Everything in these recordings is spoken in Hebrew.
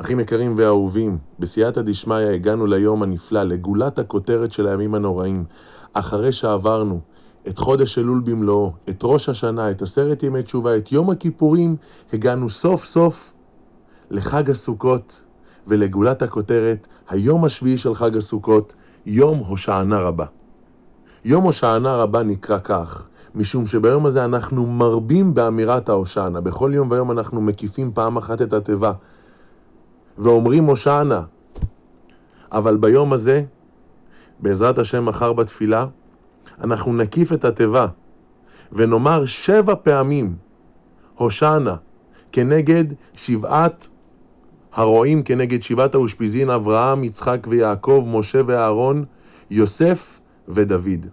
אחים יקרים ואהובים, בסייעתא דשמיא הגענו ליום הנפלא, לגולת הכותרת של הימים הנוראים. אחרי שעברנו את חודש אלול במלואו, את ראש השנה, את עשרת ימי תשובה, את יום הכיפורים, הגענו סוף סוף לחג הסוכות ולגולת הכותרת, היום השביעי של חג הסוכות, יום הושענא רבה. יום הושענא רבה נקרא כך, משום שביום הזה אנחנו מרבים באמירת ההושענא. בכל יום ויום אנחנו מקיפים פעם אחת את התיבה. ואומרים הושענא. אבל ביום הזה, בעזרת השם מחר בתפילה, אנחנו נקיף את התיבה ונאמר שבע פעמים הושענא כנגד שבעת הרועים, כנגד שבעת האושפיזין, אברהם, יצחק ויעקב, משה ואהרון, יוסף ודוד.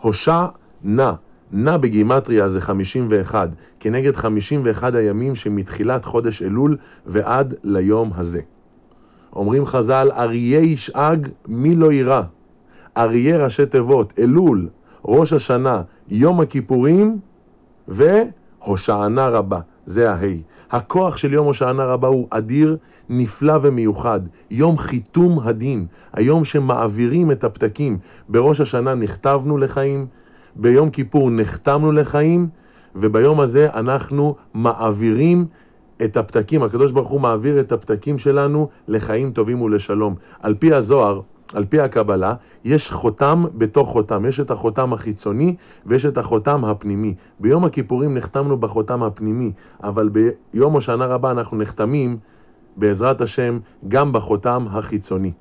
הושע נא, נא בגימטריה זה 51, כנגד 51 הימים שמתחילת חודש אלול ועד ליום הזה. אומרים חז"ל, אריה ישאג מי לא יירא. אריה ראשי תיבות, אלול, ראש השנה, יום הכיפורים והושענה רבה, זה ההי. הכוח של יום הושענה רבה הוא אדיר, נפלא ומיוחד. יום חיתום הדין, היום שמעבירים את הפתקים. בראש השנה נכתבנו לחיים, ביום כיפור נחתמנו לחיים, וביום הזה אנחנו מעבירים את הפתקים, הקדוש ברוך הוא מעביר את הפתקים שלנו לחיים טובים ולשלום. על פי הזוהר, על פי הקבלה, יש חותם בתוך חותם. יש את החותם החיצוני ויש את החותם הפנימי. ביום הכיפורים נחתמנו בחותם הפנימי, אבל ביום הושענא רבה אנחנו נחתמים, בעזרת השם, גם בחותם החיצוני.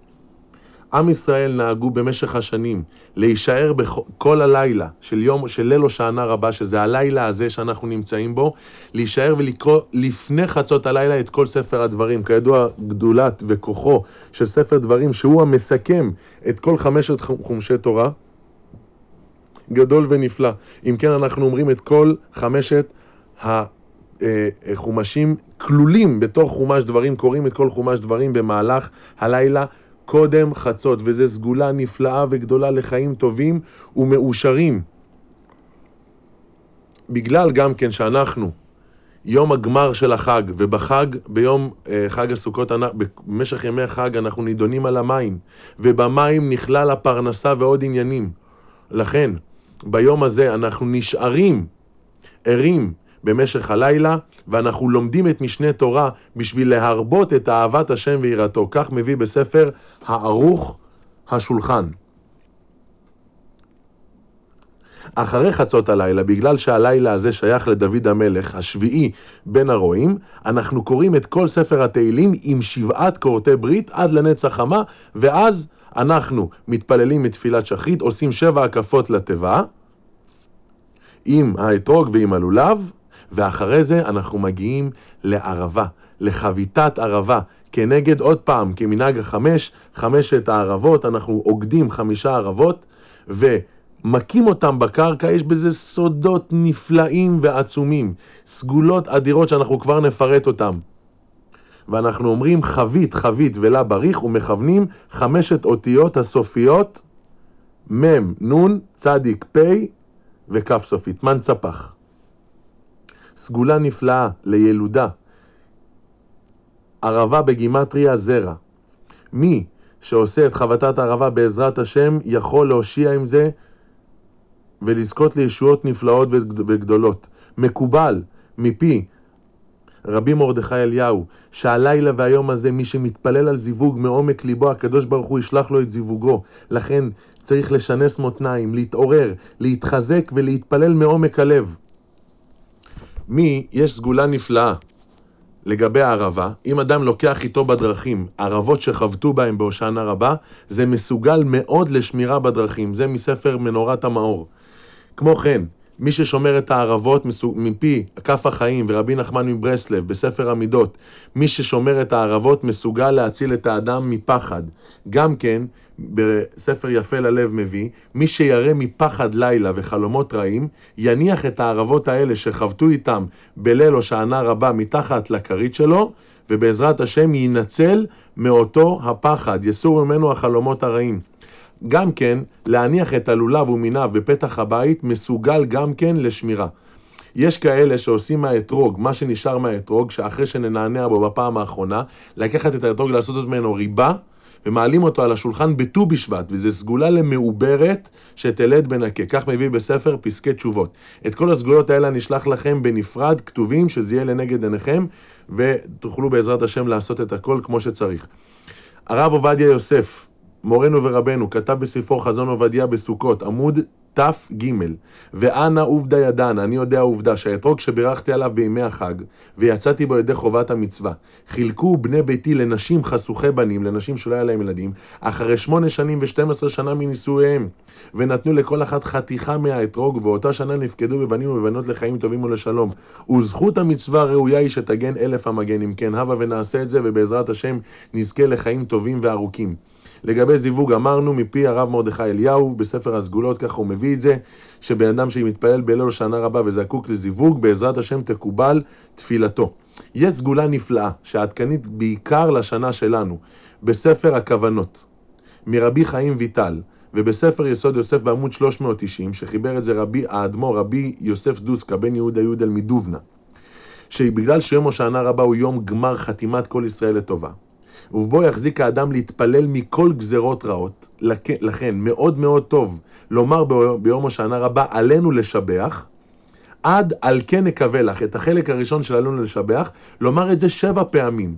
עם ישראל נהגו במשך השנים להישאר כל הלילה של יום, של ליל הושענא רבה, שזה הלילה הזה שאנחנו נמצאים בו, להישאר ולקרוא לפני חצות הלילה את כל ספר הדברים. כידוע, גדולת וכוחו של ספר דברים, שהוא המסכם את כל חמשת חומשי תורה, גדול ונפלא. אם כן, אנחנו אומרים את כל חמשת החומשים כלולים בתוך חומש דברים, קוראים את כל חומש דברים במהלך הלילה. קודם חצות, וזו סגולה נפלאה וגדולה לחיים טובים ומאושרים. בגלל גם כן שאנחנו יום הגמר של החג, ובחג, ביום אה, חג הסוכות, במשך ימי החג אנחנו נידונים על המים, ובמים נכלל הפרנסה ועוד עניינים. לכן, ביום הזה אנחנו נשארים ערים במשך הלילה, ואנחנו לומדים את משנה תורה בשביל להרבות את אהבת השם ויראתו. כך מביא בספר הערוך השולחן. אחרי חצות הלילה, בגלל שהלילה הזה שייך לדוד המלך, השביעי בין הרועים, אנחנו קוראים את כל ספר התהילים עם שבעת כורתי ברית עד לנצח חמה, ואז אנחנו מתפללים מתפילת שחרית, עושים שבע הקפות לתיבה, עם האתרוג ועם הלולב, ואחרי זה אנחנו מגיעים לערבה, לחביתת ערבה, כנגד עוד פעם, כמנהג החמש, חמשת הערבות, אנחנו עוגדים חמישה ערבות, ומכים אותם בקרקע, יש בזה סודות נפלאים ועצומים, סגולות אדירות שאנחנו כבר נפרט אותם. ואנחנו אומרים חבית, חבית ולה בריך, ומכוונים חמשת אותיות הסופיות, מ', נ', צדיק, פ' וכ' סופית, מנצפח. סגולה נפלאה לילודה. ערבה בגימטריה זרע. מי שעושה את חבטת הערבה בעזרת השם יכול להושיע עם זה ולזכות לישועות נפלאות וגדולות. מקובל מפי רבי מרדכי אליהו, שהלילה והיום הזה מי שמתפלל על זיווג מעומק ליבו, הקדוש ברוך הוא ישלח לו את זיווגו. לכן צריך לשנס מותניים, להתעורר, להתחזק ולהתפלל מעומק הלב. מי, יש סגולה נפלאה לגבי הערבה, אם אדם לוקח איתו בדרכים ערבות שחבטו בהם בהושענא רבה, זה מסוגל מאוד לשמירה בדרכים, זה מספר מנורת המאור. כמו כן, מי ששומר את הערבות מפי כף החיים ורבי נחמן מברסלב בספר המידות, מי ששומר את הערבות מסוגל להציל את האדם מפחד. גם כן, בספר יפה ללב מביא, מי שירא מפחד לילה וחלומות רעים, יניח את הערבות האלה שחבטו איתם בליל הושענא רבה מתחת לכרית שלו, ובעזרת השם יינצל מאותו הפחד, יסור ממנו החלומות הרעים. גם כן, להניח את הלולב ומיניו בפתח הבית מסוגל גם כן לשמירה. יש כאלה שעושים מהאתרוג, מה שנשאר מהאתרוג, שאחרי שננענע בו בפעם האחרונה, לקחת את האתרוג, לעשות ממנו ריבה, ומעלים אותו על השולחן בט"ו בשבט, וזו סגולה למעוברת שתלד בנקה. כך מביא בספר פסקי תשובות. את כל הסגולות האלה אני אשלח לכם בנפרד, כתובים, שזה יהיה לנגד עיניכם, ותוכלו בעזרת השם לעשות את הכל כמו שצריך. הרב עובדיה יוסף, מורנו ורבנו, כתב בספרו חזון עובדיה בסוכות, עמוד תג, ואנא עובדא ידענה, אני יודע עובדה, שהאתרוג שבירכתי עליו בימי החג, ויצאתי בו ידי חובת המצווה, חילקו בני ביתי לנשים חשוכי בנים, לנשים שלא היה להם ילדים, אחרי שמונה שנים ושתים עשרה שנה מנישואיהם, ונתנו לכל אחת חתיכה מהאתרוג, ואותה שנה נפקדו בבנים ובבנות לחיים טובים ולשלום. וזכות המצווה הראויה היא שתגן אלף המגן, אם כן, הבה ונעשה את זה, ובעזרת השם נזכה לחיים טובים וארוכים. לגבי זיווג אמרנו מפי הרב מרדכי אליהו בספר הסגולות, ככה הוא מביא את זה, שבן אדם שמתפלל בליל שנה רבה וזקוק לזיווג, בעזרת השם תקובל תפילתו. יש סגולה נפלאה, שעדכנית בעיקר לשנה שלנו, בספר הכוונות, מרבי חיים ויטל, ובספר יסוד יוסף בעמוד 390, שחיבר את זה רבי האדמו"ר, רבי יוסף דוסקה, בן יהודה יודל מדובנה, שבגלל שיום הושענא רבה הוא יום גמר חתימת כל ישראל לטובה. ובו יחזיק האדם להתפלל מכל גזרות רעות. לכן, מאוד מאוד טוב לומר ביום השנה רבה, עלינו לשבח, עד על כן נקווה לך, את החלק הראשון של עלינו לשבח, לומר את זה שבע פעמים.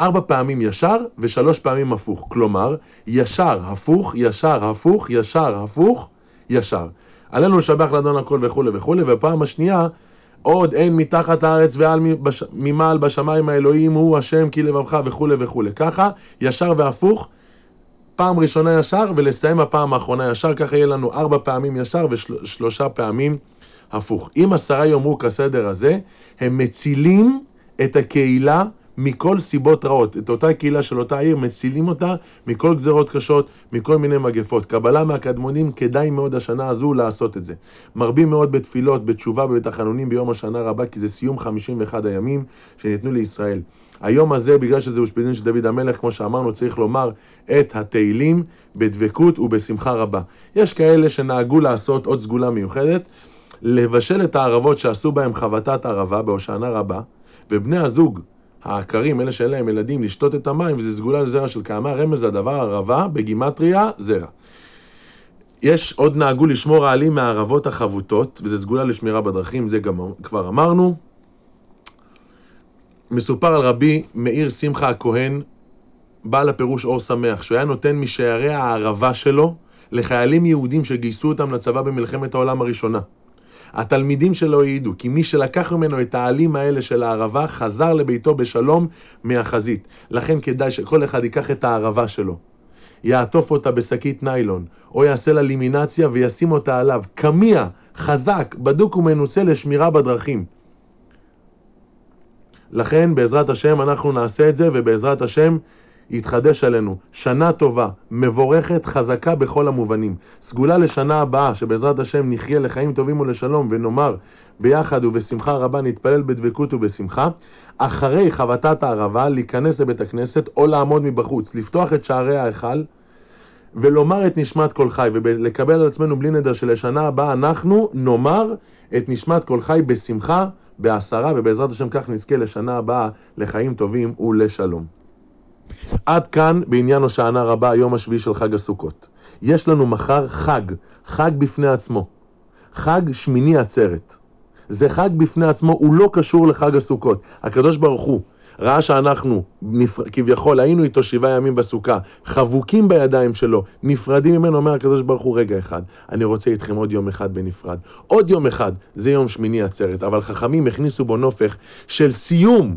ארבע פעמים ישר ושלוש פעמים הפוך. כלומר, ישר, הפוך, ישר, הפוך, ישר, הפוך, ישר. עלינו לשבח לאדון הכל וכולי וכולי, ופעם השנייה, עוד אין מתחת הארץ ועל ממעל בשמיים האלוהים הוא השם כי לבבך וכולי וכולי. ככה, ישר והפוך, פעם ראשונה ישר ולסיים הפעם האחרונה ישר, ככה יהיה לנו ארבע פעמים ישר ושלושה פעמים הפוך. אם עשרה יאמרו כסדר הזה, הם מצילים את הקהילה מכל סיבות רעות. את אותה קהילה של אותה עיר, מצילים אותה מכל גזרות קשות, מכל מיני מגפות. קבלה מהקדמונים, כדאי מאוד השנה הזו לעשות את זה. מרבים מאוד בתפילות, בתשובה ובתחנונים ביום השנה רבה, כי זה סיום 51 הימים שניתנו לישראל. היום הזה, בגלל שזה אושפיזין של דוד המלך, כמו שאמרנו, צריך לומר את התהילים בדבקות ובשמחה רבה. יש כאלה שנהגו לעשות עוד סגולה מיוחדת, לבשל את הערבות שעשו בהם חבטת ערבה בהושענא רבה, ובני הזוג העקרים, אלה שאין להם ילדים, לשתות את המים, וזה סגולה לזרע של קהמה, רמז לדבר ערבה, בגימטריה, זרע. יש עוד נהגו לשמור העלים מהערבות החבוטות, וזה סגולה לשמירה בדרכים, זה גם כבר אמרנו. מסופר על רבי מאיר שמחה הכהן, בעל הפירוש אור שמח, שהוא היה נותן משערי הערבה שלו לחיילים יהודים שגייסו אותם לצבא במלחמת העולם הראשונה. התלמידים שלו העידו כי מי שלקח ממנו את העלים האלה של הערבה חזר לביתו בשלום מהחזית. לכן כדאי שכל אחד ייקח את הערבה שלו, יעטוף אותה בשקית ניילון, או יעשה לה לימינציה וישים אותה עליו. קמיע, חזק, בדוק ומנוסה לשמירה בדרכים. לכן בעזרת השם אנחנו נעשה את זה, ובעזרת השם יתחדש עלינו. שנה טובה, מבורכת, חזקה בכל המובנים. סגולה לשנה הבאה, שבעזרת השם נחיה לחיים טובים ולשלום, ונאמר ביחד ובשמחה רבה נתפלל בדבקות ובשמחה. אחרי חבטת הערבה, להיכנס לבית הכנסת או לעמוד מבחוץ, לפתוח את שערי ההיכל. ולומר את נשמת כל חי, ולקבל על עצמנו בלי נדר שלשנה הבאה אנחנו נאמר את נשמת כל חי בשמחה, בעשרה, ובעזרת השם כך נזכה לשנה הבאה לחיים טובים ולשלום. עד כאן בעניין הושענא רבה, היום השביעי של חג הסוכות. יש לנו מחר חג, חג בפני עצמו. חג שמיני עצרת. זה חג בפני עצמו, הוא לא קשור לחג הסוכות. הקדוש ברוך הוא ראה שאנחנו כביכול היינו איתו שבעה ימים בסוכה, חבוקים בידיים שלו, נפרדים ממנו, אומר הקדוש ברוך הוא, רגע אחד, אני רוצה איתכם עוד יום אחד בנפרד. עוד יום אחד, זה יום שמיני עצרת, אבל חכמים הכניסו בו נופך של סיום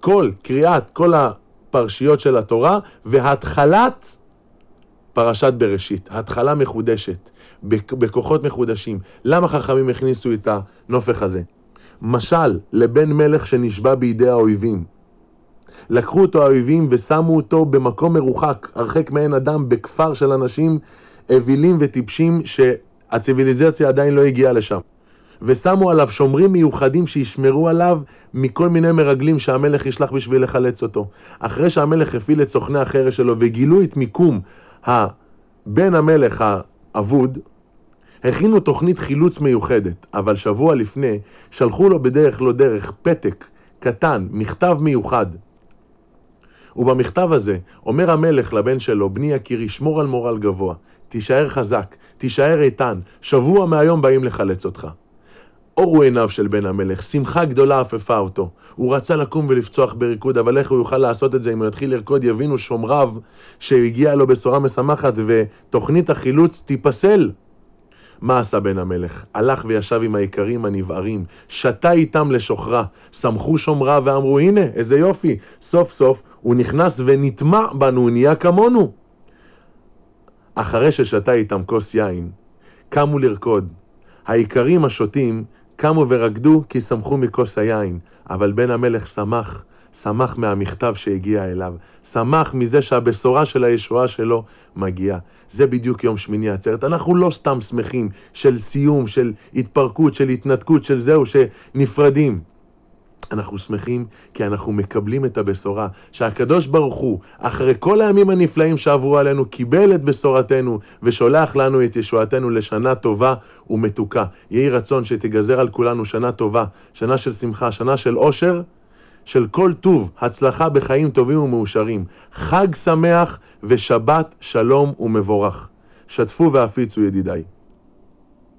כל קריאת, כל ה... פרשיות של התורה והתחלת פרשת בראשית, התחלה מחודשת, בכוחות מחודשים. למה חכמים הכניסו את הנופך הזה? משל לבן מלך שנשבע בידי האויבים. לקחו אותו האויבים ושמו אותו במקום מרוחק, הרחק מעין אדם, בכפר של אנשים אווילים וטיפשים שהציוויליזציה עדיין לא הגיעה לשם. ושמו עליו שומרים מיוחדים שישמרו עליו מכל מיני מרגלים שהמלך ישלח בשביל לחלץ אותו. אחרי שהמלך הפעיל את סוכני החרש שלו וגילו את מיקום בן המלך האבוד, הכינו תוכנית חילוץ מיוחדת, אבל שבוע לפני שלחו לו בדרך לא דרך פתק קטן, מכתב מיוחד. ובמכתב הזה אומר המלך לבן שלו, בני יקירי, שמור על מורל גבוה, תישאר חזק, תישאר איתן, שבוע מהיום באים לחלץ אותך. אורו עיניו של בן המלך, שמחה גדולה עפפה אותו. הוא רצה לקום ולפצוח בריקוד, אבל איך הוא יוכל לעשות את זה אם הוא יתחיל לרקוד? יבינו שומריו שהגיעה לו בשורה משמחת ותוכנית החילוץ תיפסל. מה עשה בן המלך? הלך וישב עם האיכרים הנבערים, שתה איתם לשוכרה, שמחו שומריו ואמרו, הנה, איזה יופי, סוף סוף הוא נכנס ונטמע בנו, הוא נהיה כמונו. אחרי ששתה איתם כוס יין, קמו לרקוד. האיכרים השותים קמו ורקדו כי שמחו מכוס היין, אבל בן המלך שמח, שמח מהמכתב שהגיע אליו, שמח מזה שהבשורה של הישועה שלו מגיעה. זה בדיוק יום שמיני עצרת. אנחנו לא סתם שמחים של סיום, של התפרקות, של התנתקות, של זהו, שנפרדים. אנחנו שמחים כי אנחנו מקבלים את הבשורה שהקדוש ברוך הוא, אחרי כל הימים הנפלאים שעברו עלינו, קיבל את בשורתנו ושולח לנו את ישועתנו לשנה טובה ומתוקה. יהי רצון שתגזר על כולנו שנה טובה, שנה של שמחה, שנה של עושר, של כל טוב, הצלחה בחיים טובים ומאושרים. חג שמח ושבת שלום ומבורך. שתפו והפיצו ידידיי.